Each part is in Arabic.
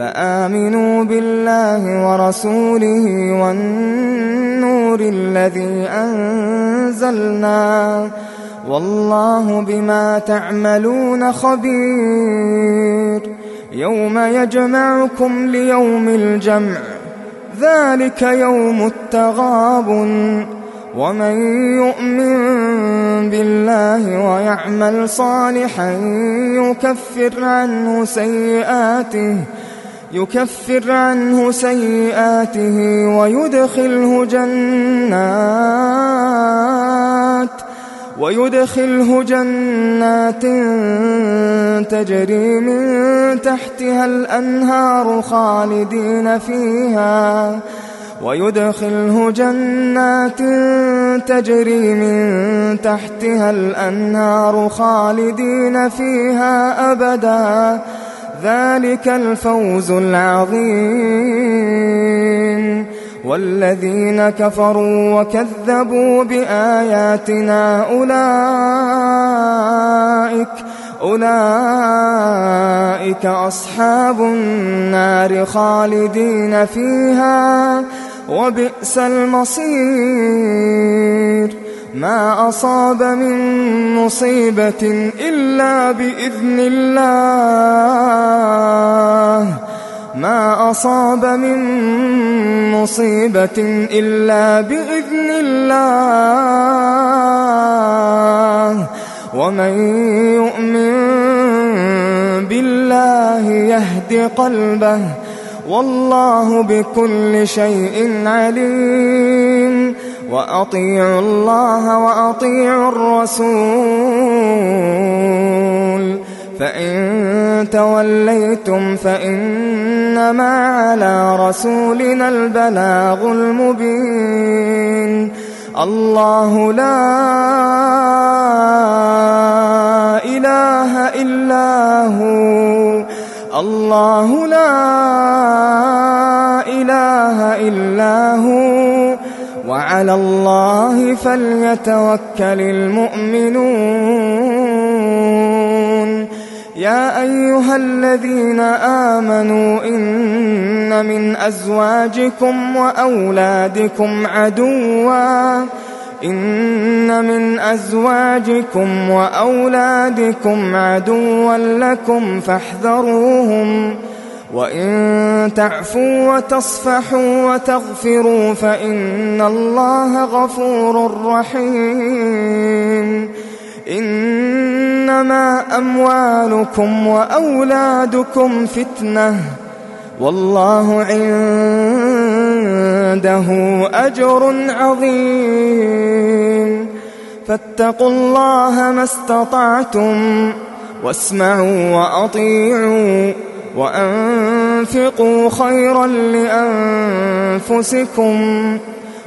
فآمنوا بالله ورسوله والنور الذي أنزلنا والله بما تعملون خبير يوم يجمعكم ليوم الجمع ذلك يوم التغابن ومن يؤمن بالله ويعمل صالحا يكفر عنه سيئاته يكفر عنه سيئاته ويدخله جنات ويدخله جنات تجري من تحتها الأنهار خالدين فيها ويدخله جنات تجري من تحتها الأنهار خالدين فيها أبدا ذلك الفوز العظيم. والذين كفروا وكذبوا بآياتنا أولئك أولئك أصحاب النار خالدين فيها وبئس المصير. ما أصاب من مصيبة إلا بإذن الله. ما أصاب من مصيبة إلا بإذن الله. ومن يؤمن بالله يهد قلبه. والله بكل شيء عليم. وأطيعوا الله وأطيعوا الرسول. فإن توليتم فإنما على رسولنا البلاغ المبين. الله لا إله إلا هو. الله لا إله إلا هو. وعلى الله فليتوكل المؤمنون. يا أيها الذين آمنوا إن من أزواجكم وأولادكم عدواً. إن من أزواجكم وأولادكم عدوا لكم فاحذروهم. وإن تعفوا وتصفحوا وتغفروا فإن الله غفور رحيم إنما أموالكم وأولادكم فتنة والله عنده أجر عظيم فاتقوا الله ما استطعتم واسمعوا وأطيعوا وأنفقوا خيرا لأنفسكم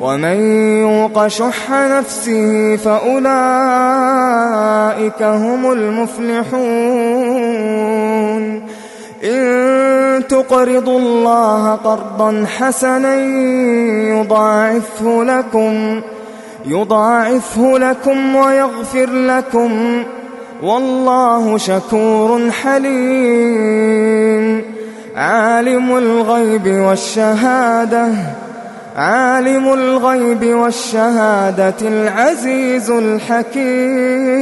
ومن يوق شح نفسه فأولئك هم المفلحون. إن تقرضوا الله قرضا حسنا يضاعفه لكم يضاعفه لكم ويغفر لكم. والله شكور حليم. عالم الغيب والشهادة عالم الغيب والشهادة العزيز الحكيم.